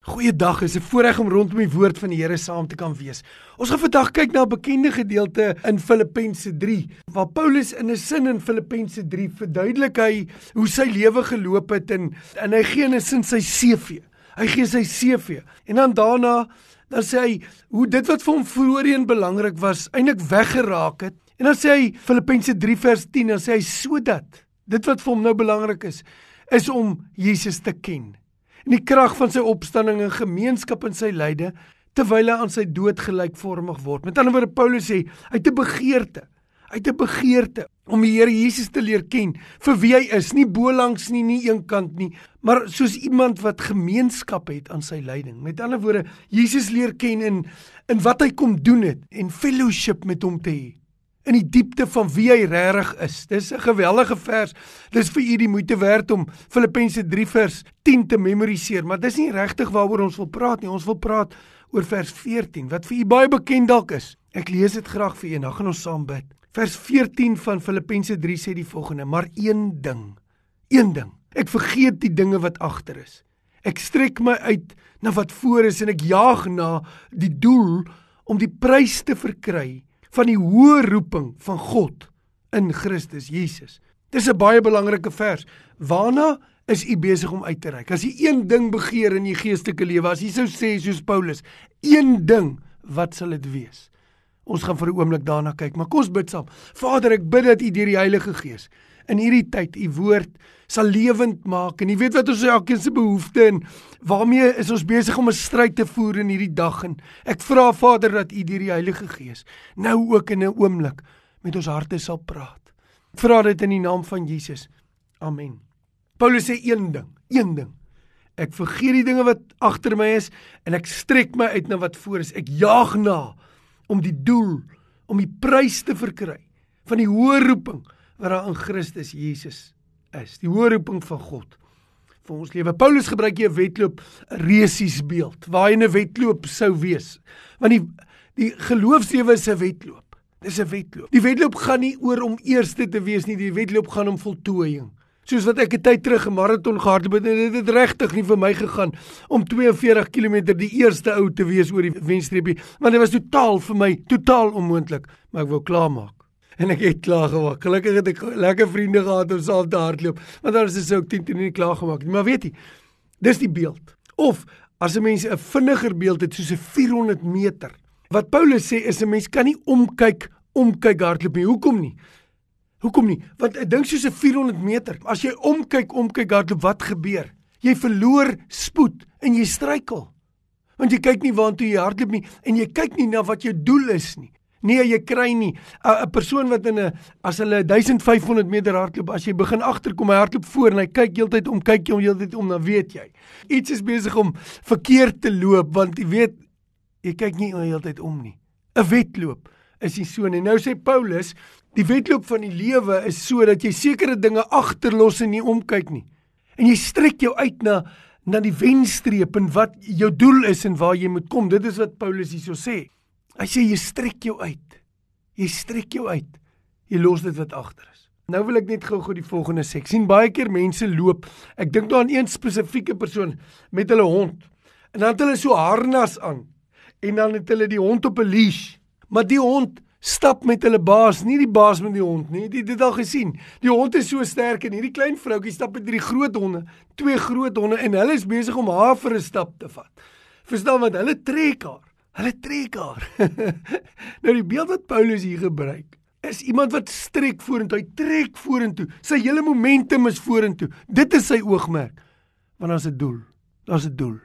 Goeiedag, is 'n voorreg om rondom die woord van die Here saam te kan wees. Ons gaan vandag kyk na 'n bekende gedeelte in Filippense 3, waar Paulus in 'n sin in Filippense 3 verduidelik hy hoe sy lewe geloop het en en hy gee 'n sin sy CV. Hy gee sy CV. En dan daarna dan sê hy hoe dit wat vir hom voorheen belangrik was, eintlik weggeraak het. En dan sê hy Filippense 3 vers 10, dan sê hy sodat dit wat vir hom nou belangrik is, is om Jesus te ken en die krag van sy opstanding en gemeenskap in sy lyde terwyl hy aan sy dood gelykvormig word. Met ander woorde Paulus sê, hy het 'n begeerte, hy het 'n begeerte om die Here Jesus te leer ken vir wie hy is, nie bolangs nie, nie eenkant nie, maar soos iemand wat gemeenskap het aan sy lyding. Met ander woorde, Jesus leer ken in in wat hy kom doen het en fellowship met hom te hê in die diepte van wie hy regtig is. Dis 'n geweldige vers. Dis vir u die moeite werd om Filippense 3 vers 10 te memoriseer, maar dis nie regtig waaroor ons wil praat nie. Ons wil praat oor vers 14 wat vir u baie bekend dalk is. Ek lees dit graag vir u en dan gaan ons saam bid. Vers 14 van Filippense 3 sê die volgende: "Maar een ding, een ding. Ek vergeet die dinge wat agter is. Ek strek my uit na wat voor is en ek jaag na die doel om die prys te verkry." Van die hoë roeping van God in Christus Jesus. Dis 'n baie belangrike vers. Waarna is u besig om uit te reik? As jy een ding begeer in jou geestelike lewe, as jy sou sê soos Paulus, een ding, wat sal dit wees? Ons gaan vir 'n oomblik daarna kyk, maar kom ons bid saam. Vader, ek bid dat U deur die Heilige Gees in hierdie tyd U woord sal lewend maak en U weet wat ons elkeen se behoeftes en waarmee is ons besig om 'n stryd te voer in hierdie dag en ek vra Vader dat U deur die Heilige Gees nou ook in 'n oomblik met ons harte sal praat. Ek vra dit in die naam van Jesus. Amen. Paulus sê een ding, een ding. Ek vergeet die dinge wat agter my is en ek strek my uit na wat voor is. Ek jaag na om die doel om die prys te verkry van die hoë roeping wat daar in Christus Jesus is, die hoë roeping van God vir ons lewe. Paulus gebruik hier 'n wedloop, 'n resies beeld, waar 'n wedloop sou wees. Want die die geloofslewe is 'n wedloop. Dis 'n wedloop. Die wedloop gaan nie oor om eerste te wees nie, die wedloop gaan om voltooiing. Soos wat ek 'n tyd terug 'n maraton gehardloop het, het dit regtig nie vir my gegaan om 42 km die eerste ou te wees oor die wenstreepie, want dit was totaal vir my totaal onmoontlik, maar ek wou klaarmaak en ek het klaar gemaak. Gelukkig het ek lekker vriende gehad om saam te hardloop, want is dit ook 10 10 nie klaar gemaak nie. Maar weet jy, dis die beeld. Of as 'n mens 'n vinniger beeld het soos 'n 400 meter. Wat Paulus sê is 'n mens kan nie omkyk omkyk hardloop nie. Hoekom nie? Hoekom nie? Want ek dink soos 'n 400 meter. As jy omkyk omkyk hardloop, wat gebeur? Jy verloor spoed en jy struikel. Want jy kyk nie waartoe jy hardloop nie en jy kyk nie na wat jou doel is nie. Nee, jy kry nie 'n persoon wat in 'n as hulle 1500 meter hardloop, as jy begin agterkom, hy hardloop voor en hy kyk heeltyd om, kyk jy om heeltyd om, dan weet jy. Iets is besig om verkeerd te loop want jy weet jy kyk nie heeltyd om nie. 'n Wedloop is nie so nie. Nou sê Paulus, die wedloop van die lewe is sodat jy sekere dinge agterlos en nie omkyk nie. En jy strek jou uit na na die wenstreep en wat jou doel is en waar jy moet kom. Dit is wat Paulus hierso sê. Hy sê jy strek jou uit. Jy strek jou uit. Jy los dit wat agter is. Nou wil ek net gou-gou die volgende sê. Ek sien baie keer mense loop. Ek dink daar aan een spesifieke persoon met hulle hond. En dan het hulle so harnas aan. En dan het hulle die hond op 'n leash. Maar die hond stap met hulle baas, nie die baas met die hond nie. Dit het al gesien. Die hond is so sterk en hierdie klein vroutjie stap met drie groot honde, twee groot honde en hulle is besig om haar vir 'n stap te vat. Verstaan wat? Hulle trek haar. Hulle trek haar. nou die beeld wat Paulus hier gebruik is iemand wat strek vorentoe, hy trek vorentoe. Sy hele momentum is vorentoe. Dit is sy oogmerk. Want daar's 'n doel. Daar's 'n doel.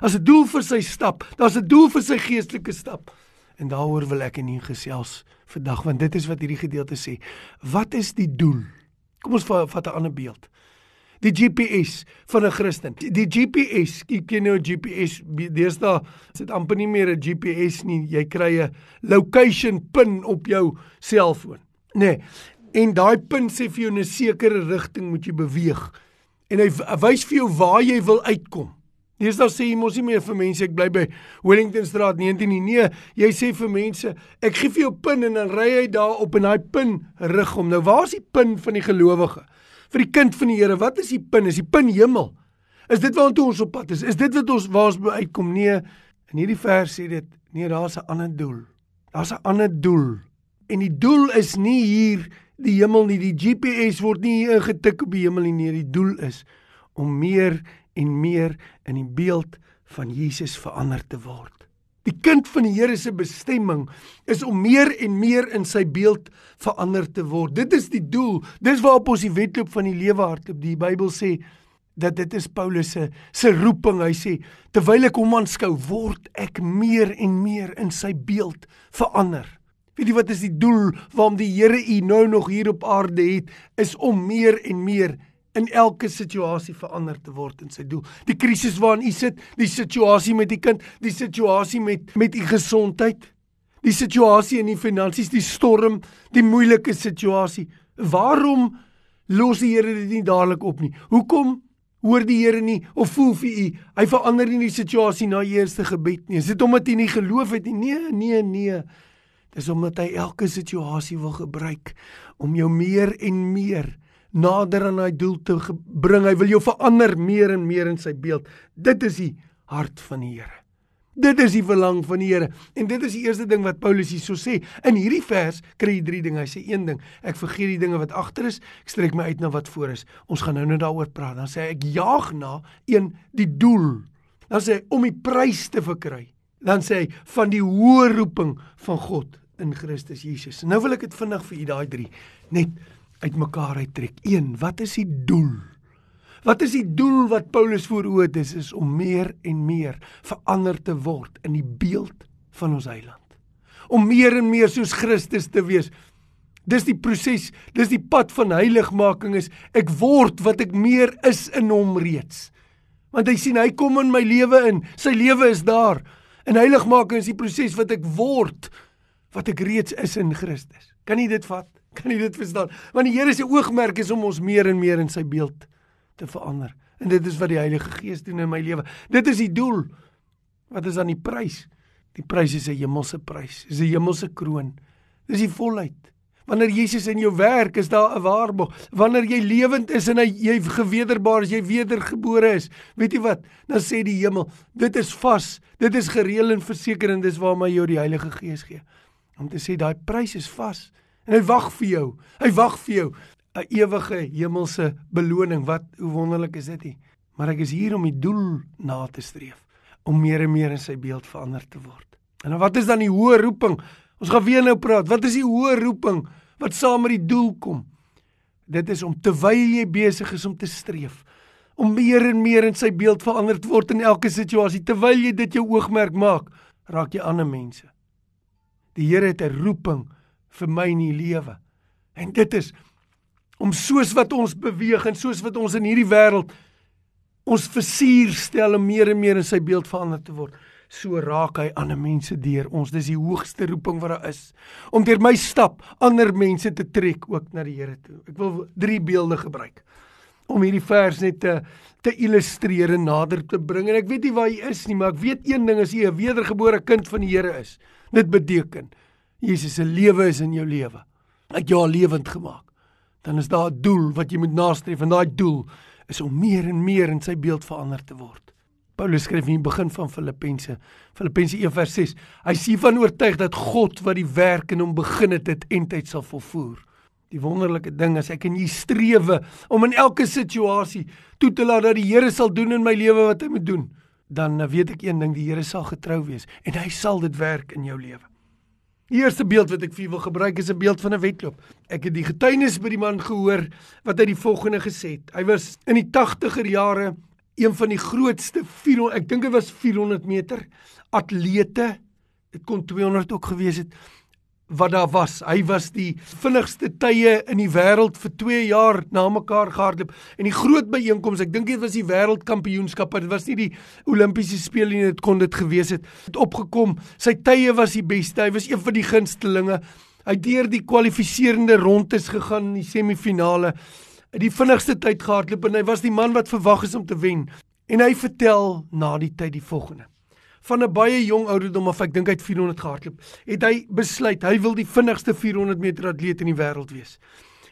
Daar's 'n doel vir sy stap. Daar's 'n doel vir sy geestelike stap. En daaroor wil ek in hier gesels vandag want dit is wat hierdie gedeelte sê. Wat is die doel? Kom ons vat 'n ander beeld die GPS van 'n Christen. Die GPS, kyk jy nou GPS, deesdae is dit amper nie meer 'n GPS nie. Jy kry 'n location pin op jou selfoon. Nê. Nee. En daai pin sê vir jou 'n sekere rigting moet jy beweeg. En hy wys vir jou waar jy wil uitkom. Deesdae sê jy mos nie meer vir mense ek bly by Wellington Straat 19 nie. Nee, jy sê vir mense, ek gee vir jou pin en dan ry hy daar op en daai pin rig hom. Nou waar is die pin van die gelowige? Vir die kind van die Here, wat is die pin? Is die pin hemel? Is dit waartoe ons op pad is? Is dit wat ons waar ons uitkom? Nee, in hierdie vers sê dit, nee, daar's 'n ander doel. Daar's 'n ander doel. En die doel is nie hier die hemel nie. Die GPS word nie hier ingetik op die hemel nie. Nee, die doel is om meer en meer in die beeld van Jesus verander te word. Die kind van die Here se bestemming is om meer en meer in sy beeld verander te word. Dit is die doel. Dis waarop ons die wedloop van die lewe hardloop. Die Bybel sê dat dit is Paulus se se roeping. Hy sê terwyl ek hom aanskou, word ek meer en meer in sy beeld verander. Weet jy wat is die doel waarom die Here u nou nog hier op aarde het? Is om meer en meer in elke situasie verander te word in sy doel. Die krisis waarin u sit, die situasie met die kind, die situasie met met u gesondheid, die situasie in die finansies, die storm, die moeilike situasie. Waarom los die Here dit nie dadelik op nie? Hoekom hoor die Here nie of voel vir u hy verander nie die situasie na u eerste gebed nie? Is dit omdat u nie geloof het nie? Nee, nee, nee. Dis omdat hy elke situasie wil gebruik om jou meer en meer nader aan hy doel te bring. Hy wil jou verander meer en meer in sy beeld. Dit is die hart van die Here. Dit is die verlang van die Here. En dit is die eerste ding wat Paulus hierso sê. In hierdie vers kry jy drie dinge. Hy sê een ding, ek vergeet die dinge wat agter is, ek strek my uit na wat voor is. Ons gaan nou net daaroor praat. Dan sê hy ek jaag na een die doel. Dan sê hy om die prys te verkry. Dan sê hy van die hoë roeping van God in Christus Jesus. Nou wil ek dit vinnig vir u daai drie net uitmekaar uittrek. 1. Wat is die doel? Wat is die doel wat Paulus vooroe het is, is om meer en meer verander te word in die beeld van ons Heiland. Om meer en meer soos Christus te wees. Dis die proses, dis die pad van heiligmaking is ek word wat ek meer is in hom reeds. Want hy sien hy kom in my lewe in. Sy lewe is daar. En heiligmaking is die proses wat ek word wat ek reeds is in Christus. Kan jy dit vat? Kan jy dit verstaan? Want die Here se oogmerk is om ons meer en meer in sy beeld te verander. En dit is wat die Heilige Gees doen in my lewe. Dit is die doel. Wat is dan die prys? Die prys is 'n hemelse prys. Dis 'n hemelse kroon. Dis die volheid. Wanneer Jesus in jou werk, is daar 'n waarborg. Wanneer jy lewend is en jy gewederbaar is, jy wedergebore is, weet jy wat? Dan sê die hemel, dit is vas. Dit is gereël en verseker en dis waarmee jy die Heilige Gees gee. Om te sê daai prys is vas. En hy wag vir jou. Hy wag vir jou 'n ewige hemelse beloning. Wat hoe wonderlik is dit nie? Maar ek is hier om die doel na te streef, om meer en meer in sy beeld verander te word. En wat is dan die hoë roeping? Ons gaan weer nou praat. Wat is die hoë roeping wat saam met die doel kom? Dit is om terwyl jy besig is om te streef, om meer en meer in sy beeld verander te word in elke situasie. Terwyl jy dit jou oogmerk maak, raak jy ander mense. Die Here het 'n roeping vir my in die lewe. En dit is om soos wat ons beweeg en soos wat ons in hierdie wêreld ons versier stel om meer en meer in sy beeld verander te word. So raak hy ander mense deur ons. Dis die hoogste roeping wat daar is om deur my stap ander mense te trek ook na die Here toe. Ek wil drie beelde gebruik om hierdie vers net te te illustreer en nader te bring. En ek weet nie waar jy is nie, maar ek weet een ding is jy 'n wedergebore kind van die Here is. Dit beteken Jesus se lewe is in jou lewe. Hy het jou al lewend gemaak. Dan is daar 'n doel wat jy moet nastreef en daai doel is om meer en meer in sy beeld verander te word. Paulus skryf in die begin van Filippense, Filippense 1:6. Hy sê van oortuig dat God wat die werk in hom begin het, dit eintlik sal volvoer. Die wonderlike ding is ek en jy strewe om in elke situasie toe te laat dat die Here sal doen in my lewe wat hy moet doen. Dan weet ek een ding, die Here sal getrou wees en hy sal dit werk in jou lewe. Die eerste beeld wat ek vir wil gebruik is 'n beeld van 'n wedloop. Ek het die getuienis by die man gehoor wat hy die volgende gesê het. Hy was in die 80er jare een van die grootste 400 ek dink dit was 400 meter atlete. Dit kon 200 ook gewees het wat daar was. Hy was die vinnigste tye in die wêreld vir 2 jaar na mekaar gehardloop. En die groot byeenkoms, ek dink dit was die wêreldkampioenskappe. Dit was nie die Olimpiese spele nie, dit kon dit gewees het. Het opgekom. Sy tye was die beste. Hy was een van die gunstelinge. Hy het deur die kwalifiserende rondes gegaan in die semifinale. Die vinnigste tyd gehardloop en hy was die man wat verwag is om te wen. En hy vertel na die tyd die volgende van 'n baie jong ouderdom of ek dink hy het 400 gehardloop, het hy besluit hy wil die vinnigste 400 meter atleet in die wêreld wees.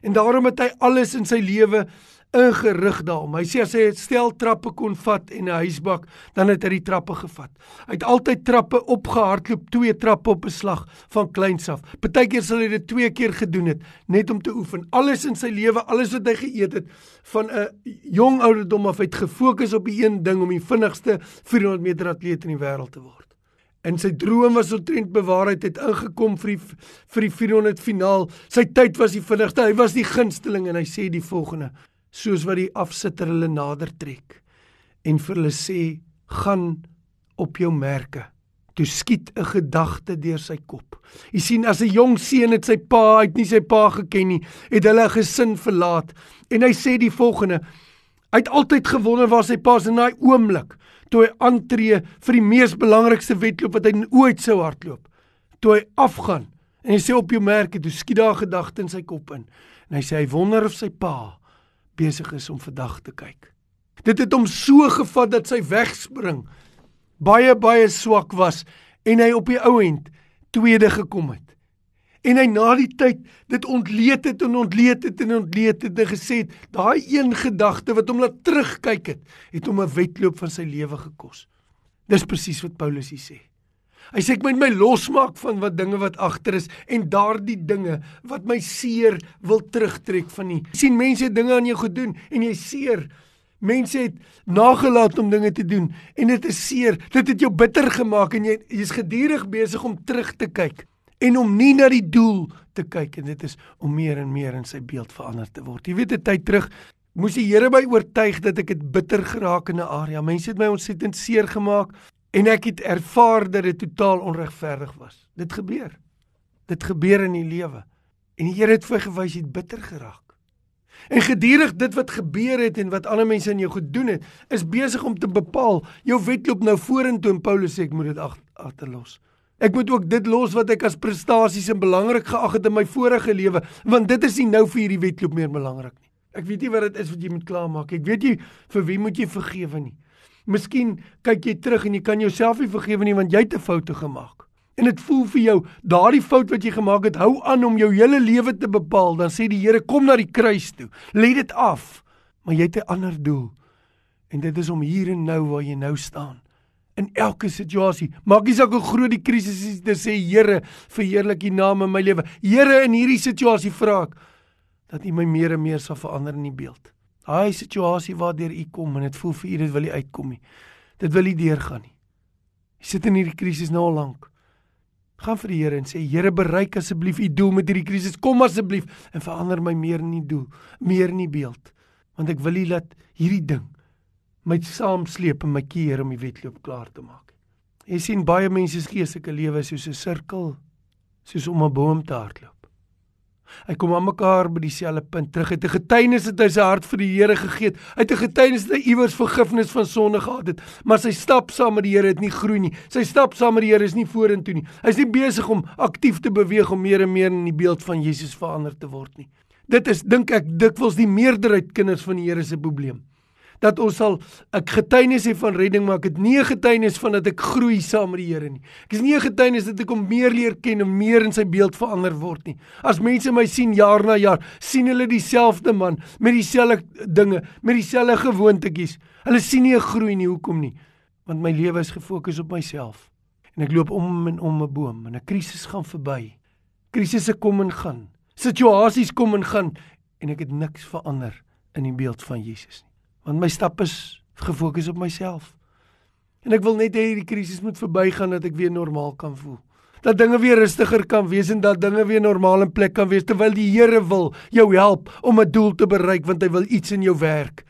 En daarom het hy alles in sy lewe ingerig daarom. Hy sê as hy stel trappe kon vat en 'n huisbak, dan het hy die trappe gevat. Hy het altyd trappe opgehardloop, twee trappe op 'n slag van kleins af. Partykeer sal hy dit twee keer gedoen het net om te oefen. Alles in sy lewe, alles wat hy geëet het van 'n jong ouderdom af het gefokus op die een ding om die vinnigste 400 meter atleet in die wêreld te word. En sy droom was omtrent bewaarheid het ingekom vir die vir die 400 finaal. Sy tyd was die vinnigste. Hy was die gunsteling en hy sê die volgende: soos wat die afsitter hulle nader trek en vir hulle sê gaan op jou merke toe skiet 'n gedagte deur sy kop. Jy sien as 'n jong seun het sy pa, hy het nie sy pa geken nie, het hulle 'n gesin verlaat en hy sê die volgende: Hy het altyd gewonder waar sy pa is in daai oomblik toe hy aantree vir die mees belangrikste wedloop wat hy ooit sou hardloop. Toe hy afgaan en hy sê op jou merke, toe skiet daar gedagte in sy kop in. En hy sê hy wonder of sy pa besig is om vandag te kyk. Dit het hom so gevat dat sy wegspring baie baie swak was en hy op die ou end tweede gekom het. En hy na die tyd dit ontleed het en ontleed het en ontleed het en gesê het daai een gedagte wat hom laat terugkyk het, het hom 'n wedloop van sy lewe gekos. Dis presies wat Paulus hier sê. Hy sê ek moet my losmaak van wat dinge wat agter is en daardie dinge wat my seer wil terugtrek van nie. Jy sien mense dinge aan jou gedoen en jy seer. Mense het nagelaat om dinge te doen en dit is seer. Dit het jou bitter gemaak en jy jy's gedurig besig om terug te kyk en om nie na die doel te kyk en dit is om meer en meer in sy beeld verander te word. Jy weet 'n tyd terug moes die Here my oortuig dat ek dit bitter geraak in 'n area. Mense het my ontsettend seer gemaak En ek het ervaar dat dit totaal onregverdig was. Dit gebeur. Dit gebeur in die lewe. En die Here het vir gewys jy het bitter geraak. En gedurig dit wat gebeur het en wat ander mense aan jou gedoen het, is besig om te bepaal jou wedloop nou vorentoe en Paulus sê ek moet dit agterlos. Ek moet ook dit los wat ek as prestasies en belangrik geag het in my vorige lewe, want dit is nie nou vir hierdie wedloop meer belangrik nie. Ek weet nie wat dit is wat jy moet klaarmaak. Ek weet nie vir wie moet jy vergewe nie. Miskien kyk jy terug en jy kan jouself nie vergewe nie want jy het 'n fout gemaak. En dit voel vir jou, daardie fout wat jy gemaak het, hou aan om jou hele lewe te bepaal. Dan sê die Here, kom na die kruis toe. Lê dit af. Maar jy het 'n ander doel. En dit is om hier en nou waar jy nou staan in elke situasie. Maak nie saak hoe groot die krisis is, te sê Here, verheerlik U naam in my lewe. Here, in hierdie situasie vra ek dat U my meer en meer sal verander in die beeld. Daai situasie waardeur u kom en dit voel vir u dit wil nie uitkom nie. Dit wil nie deurgaan nie. Jy sit in hierdie krisis nou al lank. Gaan vir die Here en sê Here bereik asseblief u doel met hierdie krisis. Kom asseblief en verander my meer in die doel, meer in die beeld. Want ek wil nie laat hierdie ding my saamsleep in my keer om die wedloop klaar te maak. Jy sien baie mense se geestelike lewe soos 'n sirkel, soos om 'n boom te hardloop. Hy kom aan mekaar by dieselfde punt terug. Hy het 'n getuienis het hy sy hart vir die Here gegee. Hy het 'n getuienis dat hy iewers vergifnis van sonde gehad het, maar sy stap saam met die Here het nie groei nie. Sy stap saam met die Here is nie vorentoe nie. Hy's nie besig om aktief te beweeg om meer en meer in die beeld van Jesus verander te word nie. Dit is dink ek dikwels die meerderheid kinders van die Here se probleem dat ons sal 'n getuienis hê van redding maar ek het nie 'n getuienis van dat ek groei saam met die Here nie. Ek is nie 'n getuienis dat ek hom meer leer ken en meer in sy beeld verander word nie. As mense my sien jaar na jaar, sien hulle dieselfde man met dieselfde dinge, met dieselfde gewoontetjies. Hulle sien nie 'n groei nie, hoekom nie? Want my lewe is gefokus op myself. En ek loop om en om 'n boom en 'n krisis gaan verby. Krisisse kom en gaan. Situasies kom en gaan en ek het niks verander in die beeld van Jesus nie want my stap is gefokus op myself. En ek wil net hê hierdie krisis moet verbygaan dat ek weer normaal kan voel. Dat dinge weer rustiger kan wees en dat dinge weer normaal in plek kan wees terwyl die Here wil jou help om 'n doel te bereik want hy wil iets in jou werk.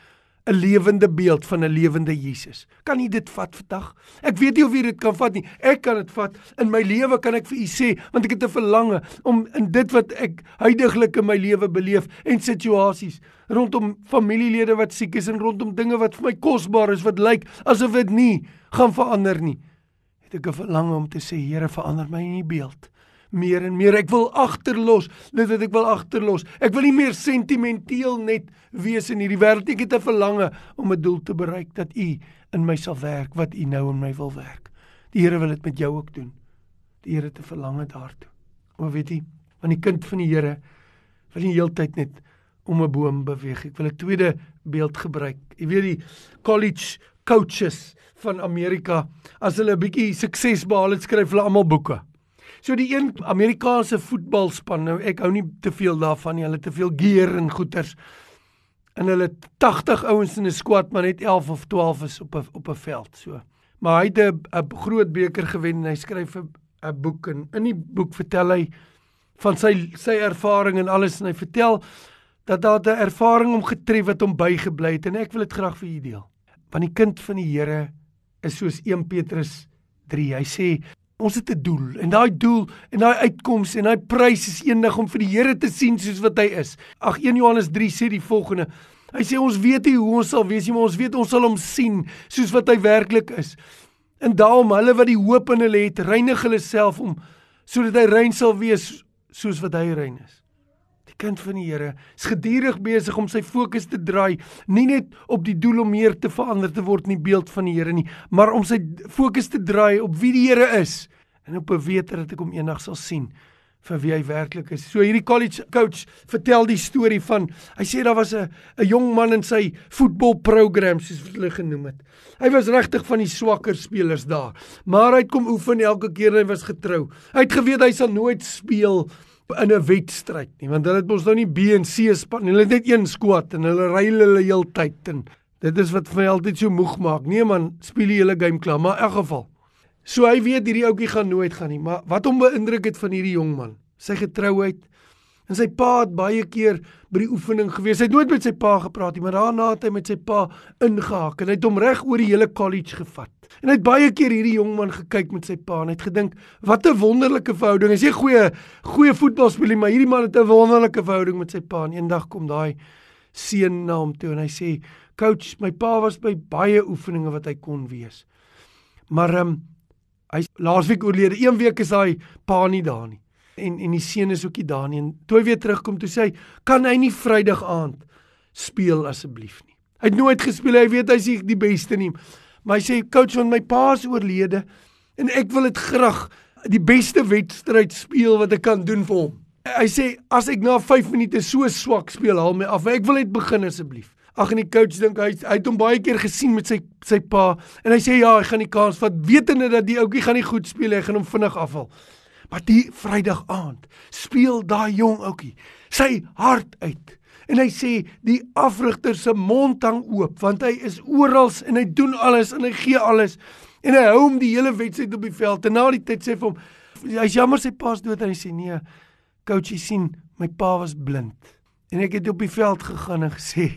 'n lewende beeld van 'n lewende Jesus. Kan u dit vat vandag? Ek weet nie of u dit kan vat nie. Ek kan dit vat. In my lewe kan ek vir u sê want ek het 'n verlange om in dit wat ek huidigelik in my lewe beleef en situasies rondom familielede wat siek is en rondom dinge wat vir my kosbaar is wat lyk asof dit nie gaan verander nie. Het ek 'n verlange om te sê Here verander my in u beeld meer en meer. Ek wil agterlos dit wat ek wil agterlos. Ek wil nie meer sentimenteel net wees in hierdie wêreld. Ek het 'n verlange om 'n doel te bereik dat U in my sal werk wat U nou in my wil werk. Die Here wil dit met jou ook doen. Die Here 'n verlange daartoe. Maar weet jy, van die kind van die Here wil nie heeltyd net om 'n boom beweeg. Ek wil 'n tweede beeld gebruik. Jy weet die college coaches van Amerika as hulle 'n bietjie sukses behaal het, skryf hulle almal boeke. So die een Amerikaanse voetbalspan, nou ek hou nie te veel daarvan nie, hulle te veel gear en goeters. En hulle 80 ouens in 'n squad, maar net 11 of 12 is op 'n op 'n veld, so. Maar hy het 'n groot beker gewen en hy skryf 'n 'n boek en in die boek vertel hy van sy sy ervaring en alles en hy vertel dat daar 'n ervaring hom getref het om bygebly het en ek wil dit graag vir u deel. Want die kind van die Here is soos 1 Petrus 3. Hy sê ons het 'n doel en daai doel en daai uitkoms en daai prys is eendag om vir die Here te sien soos wat hy is. Ag 1 Johannes 3 sê die volgende. Hy sê ons weet nie hoe ons sal wees nie, maar ons weet ons sal hom sien soos wat hy werklik is. En daarom hulle wat die hoop in hulle het, reinig hulle self om sodat hy rein sal wees soos wat hy rein is. Die kind van die Here is gedurig besig om sy fokus te draai nie net op die doel om meer te verander te word in die beeld van die Here nie, maar om sy fokus te draai op wie die Here is en op 'n wete dat ek hom eendag sal sien vir wie hy werklik is. So hierdie college coach vertel die storie van hy sê daar was 'n 'n jong man in sy voetbalprogram soos hulle genoem het. Hy was regtig van die swakker spelers daar, maar hy het kom oefen elke keer en hy was getrou. Hy het geweet hy sal nooit speel in 'n wedstryd nie want hulle het mos nou nie B en C span hulle het net een squad en hulle ry hulle heeltyd en dit is wat vir my altyd so moeg maak. Nee man speel die hele game klaar maar in elk geval. So hy weet hierdie ouetjie gaan nooit gaan nie maar wat hom beïndruk het van hierdie jong man sy getrouheid En sy pa het baie keer by die oefening gewees. Hy het nooit met sy pa gepraat nie, maar daarna het hy met sy pa ingehaak en hy het hom reg oor die hele college gevat. En hy het baie keer hierdie jong man gekyk met sy pa en hy het gedink, "Wat 'n wonderlike verhouding. Hy sê goeie goeie voetbalspeler, maar hierdie man het 'n wonderlike verhouding met sy pa." En eendag kom daai seun na hom toe en hy sê, "Coach, my pa was by baie oefeninge wat hy kon wees." Maar ehm um, hy laasweek oorlede. Een week is hy pa nie daar nie en en die seun is ook nie daar nie. En toe hy weer terugkom, toe sê hy, "Kan hy nie Vrydag aand speel asseblief nie?" Hy het nooit gespeel, hy weet hy's nie die beste nie. Maar hy sê, "Coach, want my pa is oorlede en ek wil dit graag die beste wedstryd speel wat ek kan doen vir hom." Hy sê, "As ek na 5 minute so swak speel, haal my af. Ek wil net begin asseblief." Ag en die coach dink hy hy het hom baie keer gesien met sy sy pa en hy sê ja, hy gaan die kans vat wetende dat die ouetjie gaan nie goed speel hy gaan hom vinnig afval. Maar die Vrydag aand speel daai jong ouetjie sy hart uit. En hy sê die afrigter se mond hang oop want hy is oral en hy doen alles en hy gee alles. En hy hou hom die hele wedstryd op die veld. En na die tyd sê vir hom hy's jammer sy pa's dood en hy sê nee, coachie sien my pa was blind. En ek het op die veld gegaan en gesê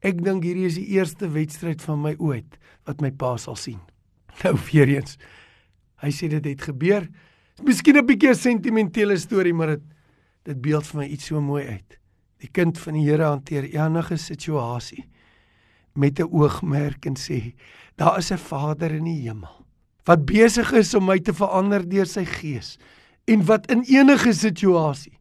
ek dink hierdie is die eerste wedstryd van my ooit wat my pa sal sien. Nou weer eens. Hy sê dit het gebeur. Miskien 'n bietjie 'n sentimentele storie, maar dit dit beeld vir my iets so mooi uit. Die kind van die Here hanteer enige situasie met 'n oogmerk en sê: "Daar is 'n Vader in die hemel wat besig is om my te verander deur sy gees en wat in enige situasie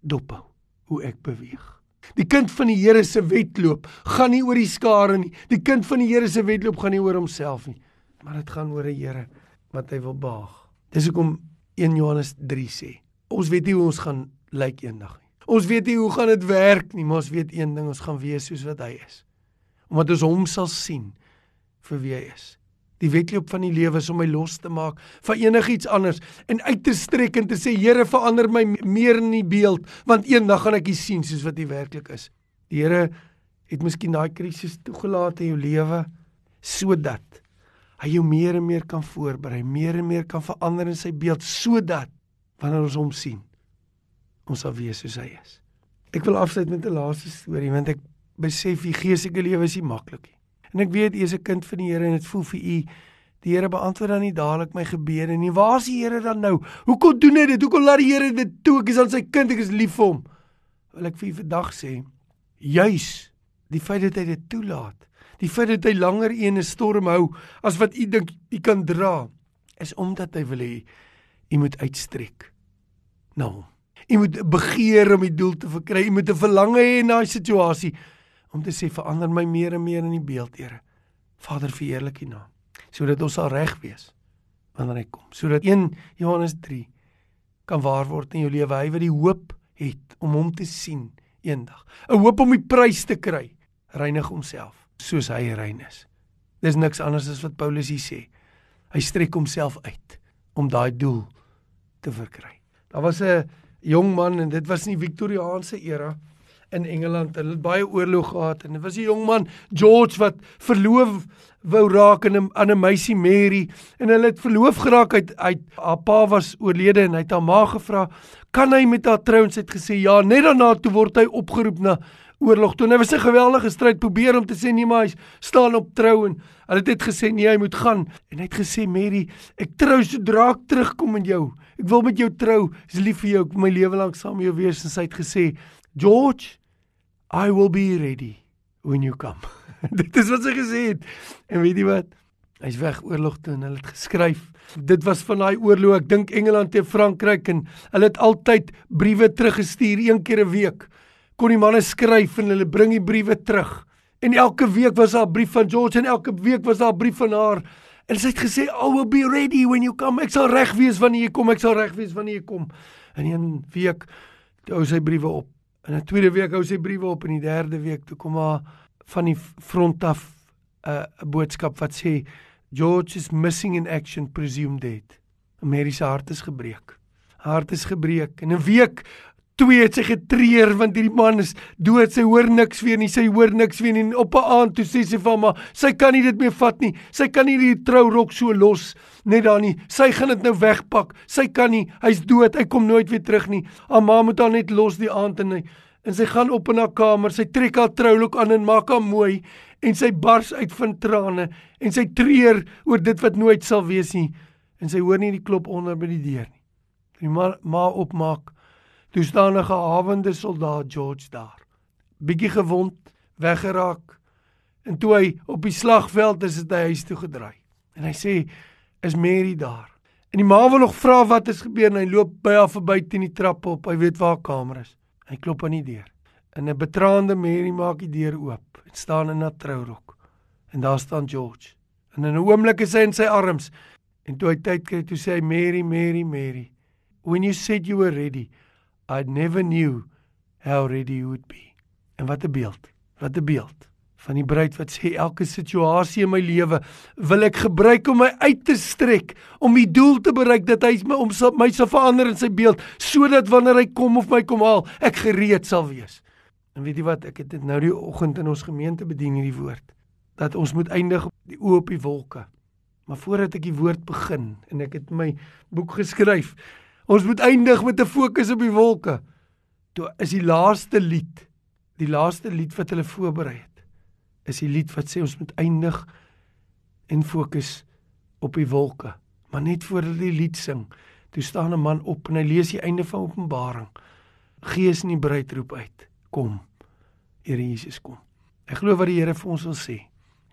dophou hoe ek beweeg." Die kind van die Here se wedloop gaan nie oor die skare nie. Die kind van die Here se wedloop gaan nie oor homself nie, maar dit gaan oor 'n Here wat hy wil behaag. Dis hoekom 1 Johannes 3 sê. Ons weet nie hoe ons gaan lyk eendag nie. Ons weet nie hoe gaan dit werk nie, maar ons weet een ding, ons gaan wees soos wat hy is. Omdat ons hom sal sien vir wie hy is. Die wedloop van die lewe is om my los te maak van enigiets anders en uit te strek en te sê Here verander my meer in die beeld want eendag gaan ek U sien soos wat U werklik is. Die Here het miskien daai krisis toegelaat in jou lewe sodat hy jou meer en meer kan voorberei, meer en meer kan verander in sy beeld sodat wanneer ons hom sien, ons sal wees soos hy is. Ek wil afsluit met 'n laaste storie want ek besef die geestelike lewe is nie maklik nie. En ek weet u is 'n kind van die Here en dit voel vir u die Here beantwoord dan nie dadelik my gebede nie. Waar is die Here dan nou? Hoekom doen hy dit? Hoekom laat die Here dit toe? Ek is aan sy kind, ek is lief vir hom. Wil ek vir u vandag sê, juis die feit dat hy dit toelaat Die feit dat hy langer een 'n storm hou as wat u dink u kan dra, is omdat hy wil hê u moet uitstrek. Nou, u moet begeer om die doel te verkry. U moet 'n verlange hê na 'n situasie om te sê verander my meer en meer in die beeld, Here. Vader, verheerlik U naam sodat ons sal reg wees wanneer hy kom. Sodat 1 Johannes 3 kan waar word in jou lewe. Hy wat die hoop het om hom te sien eendag. 'n Hoop om die prys te kry reinig homself soos hy rein is. Dis niks anders as wat Paulus hier sê. Hy strek homself uit om daai doel te verkry. Daar was 'n jong man en dit was in die Victoriaanse era in Engeland. Hulle het baie oorlog gehad en dit was 'n jong man, George wat verloof wou raak aan 'n aan 'n meisie Mary en hulle het verloof geraak uit uit haar pa was oorlede en hy het haar ma gevra, "Kan hy met haar trou?" En sy het gesê, "Ja." Net daarna toe word hy opgeroep na oorlog toe. Hy was 'n geweldige stryd probeer om te sê nee, maar hy staan op trou en hulle het net gesê nee, hy moet gaan. En hy het gesê, "Mary, ek trou sodra ek terugkom met jou. Ek wil met jou trou. Ek is lief vir jou. Ek wil my lewe lank saam met jou wees." En sy het gesê, "George, I will be ready when you come." Dit is wat sy gesê het. En weet jy wat? Hy's weg oorlog toe en hulle het geskryf. Dit was van daai oorlog, ek dink Engeland teen Frankryk en hulle het altyd briewe teruggestuur een keer 'n week kon die manne skryf en hulle bring die briewe terug. En elke week was daar 'n brief van George en elke week was daar 'n brief van haar. En sy het gesê, "I will be ready when you come. Ek sal reg wees wanneer jy kom. Ek sal reg wees wanneer jy kom." En een week hou sy briewe op. En 'n tweede week hou sy briewe op en die derde week toe kom haar van die front af 'n uh, 'n boodskap wat sê George is missing in action presumed dead. Mary se hart is gebreek. Haar hart is gebreek. En 'n week Twee het sy getreur want hierdie man is dood. Sy hoor niks weer nie. Sy hoor niks weer nie. En op 'n aand toe sê sy vir haar, sy kan nie dit meer vat nie. Sy kan nie die trourok so los net daar nie. Sy gaan dit nou wegpak. Sy kan nie. Hy's dood. Hy kom nooit weer terug nie. Haar ma moet haar net los die aand en hy en sy gaan op in haar kamer. Sy trek haar trourok aan en maak haar mooi en sy bars uit van trane en sy treur oor dit wat nooit sal wees nie. En sy hoor nie die klop onder by die deur nie. Die ma, ma opmaak Toe staan 'n gehavende soldaat George daar. Bietjie gewond, weggeraak. En toe hy op die slagveld is, het hy huis toe gedraai. En hy sê, "Is Mary daar?" En die ma wil nog vra wat het gebeur en hy loop by haar verby teen die trap op. Hy weet waar haar kamer is. Hy klop aan die deur. En 'n betraande Mary maak die deur oop en staan in 'n trourok. En daar staan George. En in 'n oomblik is hy in sy arms. En toe hy tyd kry, toe sê hy, "Mary, Mary, Mary, when you said you were ready, I never knew how ready you would be. En wat 'n beeld. Wat 'n beeld van die bruid wat sê elke situasie in my lewe wil ek gebruik om my uit te strek om die doel te bereik dat hy my om my sal verander in sy beeld sodat wanneer hy kom of my kom haal ek gereed sal wees. En weet jy wat ek het dit nou die oggend in ons gemeente bedien hierdie woord dat ons moet eindig op die oop die wolke. Maar voordat ek die woord begin en ek het my boek geskryf Ons moet eindig met 'n fokus op die wolke. Toe is die laaste lied, die laaste lied wat hulle voorberei het, is die lied wat sê ons moet eindig en fokus op die wolke. Maar net voor hulle die lied sing, toe staan 'n man op en hy lees die einde van Openbaring. Gees in die bruid roep uit: Kom. Here Jesus kom. Ek glo wat die Here vir ons wil sê.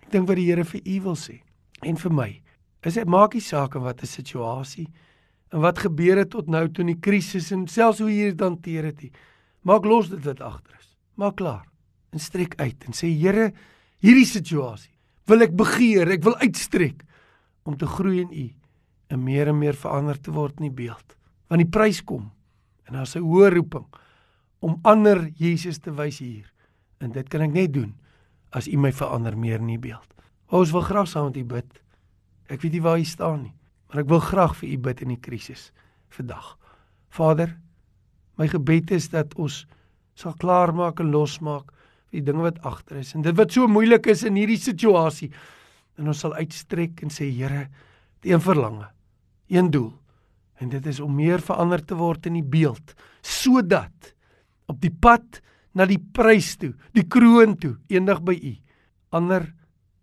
Ek dink wat die Here vir u wil sê en vir my. Is dit maak nie saak wat 'n situasie en wat gebeur het tot nou toe in die krisis en selfs hoe hier hanteer het. Maak los dit wat agter is. Maak klaar en strek uit en sê Here, hierdie situasie wil ek begeer, ek wil uitstrek om te groei in U en meer en meer verander te word in die beeld. Want die prys kom en daar's 'n hoë roeping om ander Jesus te wys hier. En dit kan ek net doen as U my verander meer in die beeld. Ons wil graag saam met U bid. Ek weet nie waar U staan nie. Maar ek wil graag vir u bid in die krisis vandag. Vader, my gebed is dat ons sal klaarmaak en losmaak die dinge wat agter is en dit wat so moeilik is in hierdie situasie en ons sal uitstrek en sê Here, die een verlange, een doel en dit is om meer verander te word in die beeld sodat op die pad na die prys toe, die kroon toe, eendag by u ander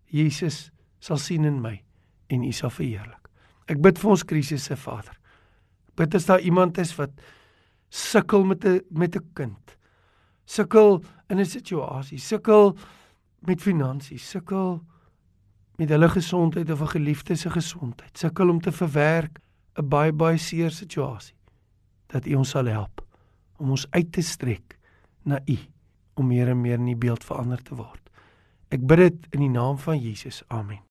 Jesus sal sien in my en u sal verheerlik. Ek bid vir ons krisisse, Vader. Bid as daar iemand is wat sukkel met 'n met 'n kind. Sukkel in 'n situasie, sukkel met finansies, sukkel met hulle gesondheid of 'n geliefde se gesondheid. Sukkel om te verwerk 'n baie baie seer situasie. Dat U ons sal help om ons uit te strek na U om meer en meer in die beeld verander te word. Ek bid dit in die naam van Jesus. Amen.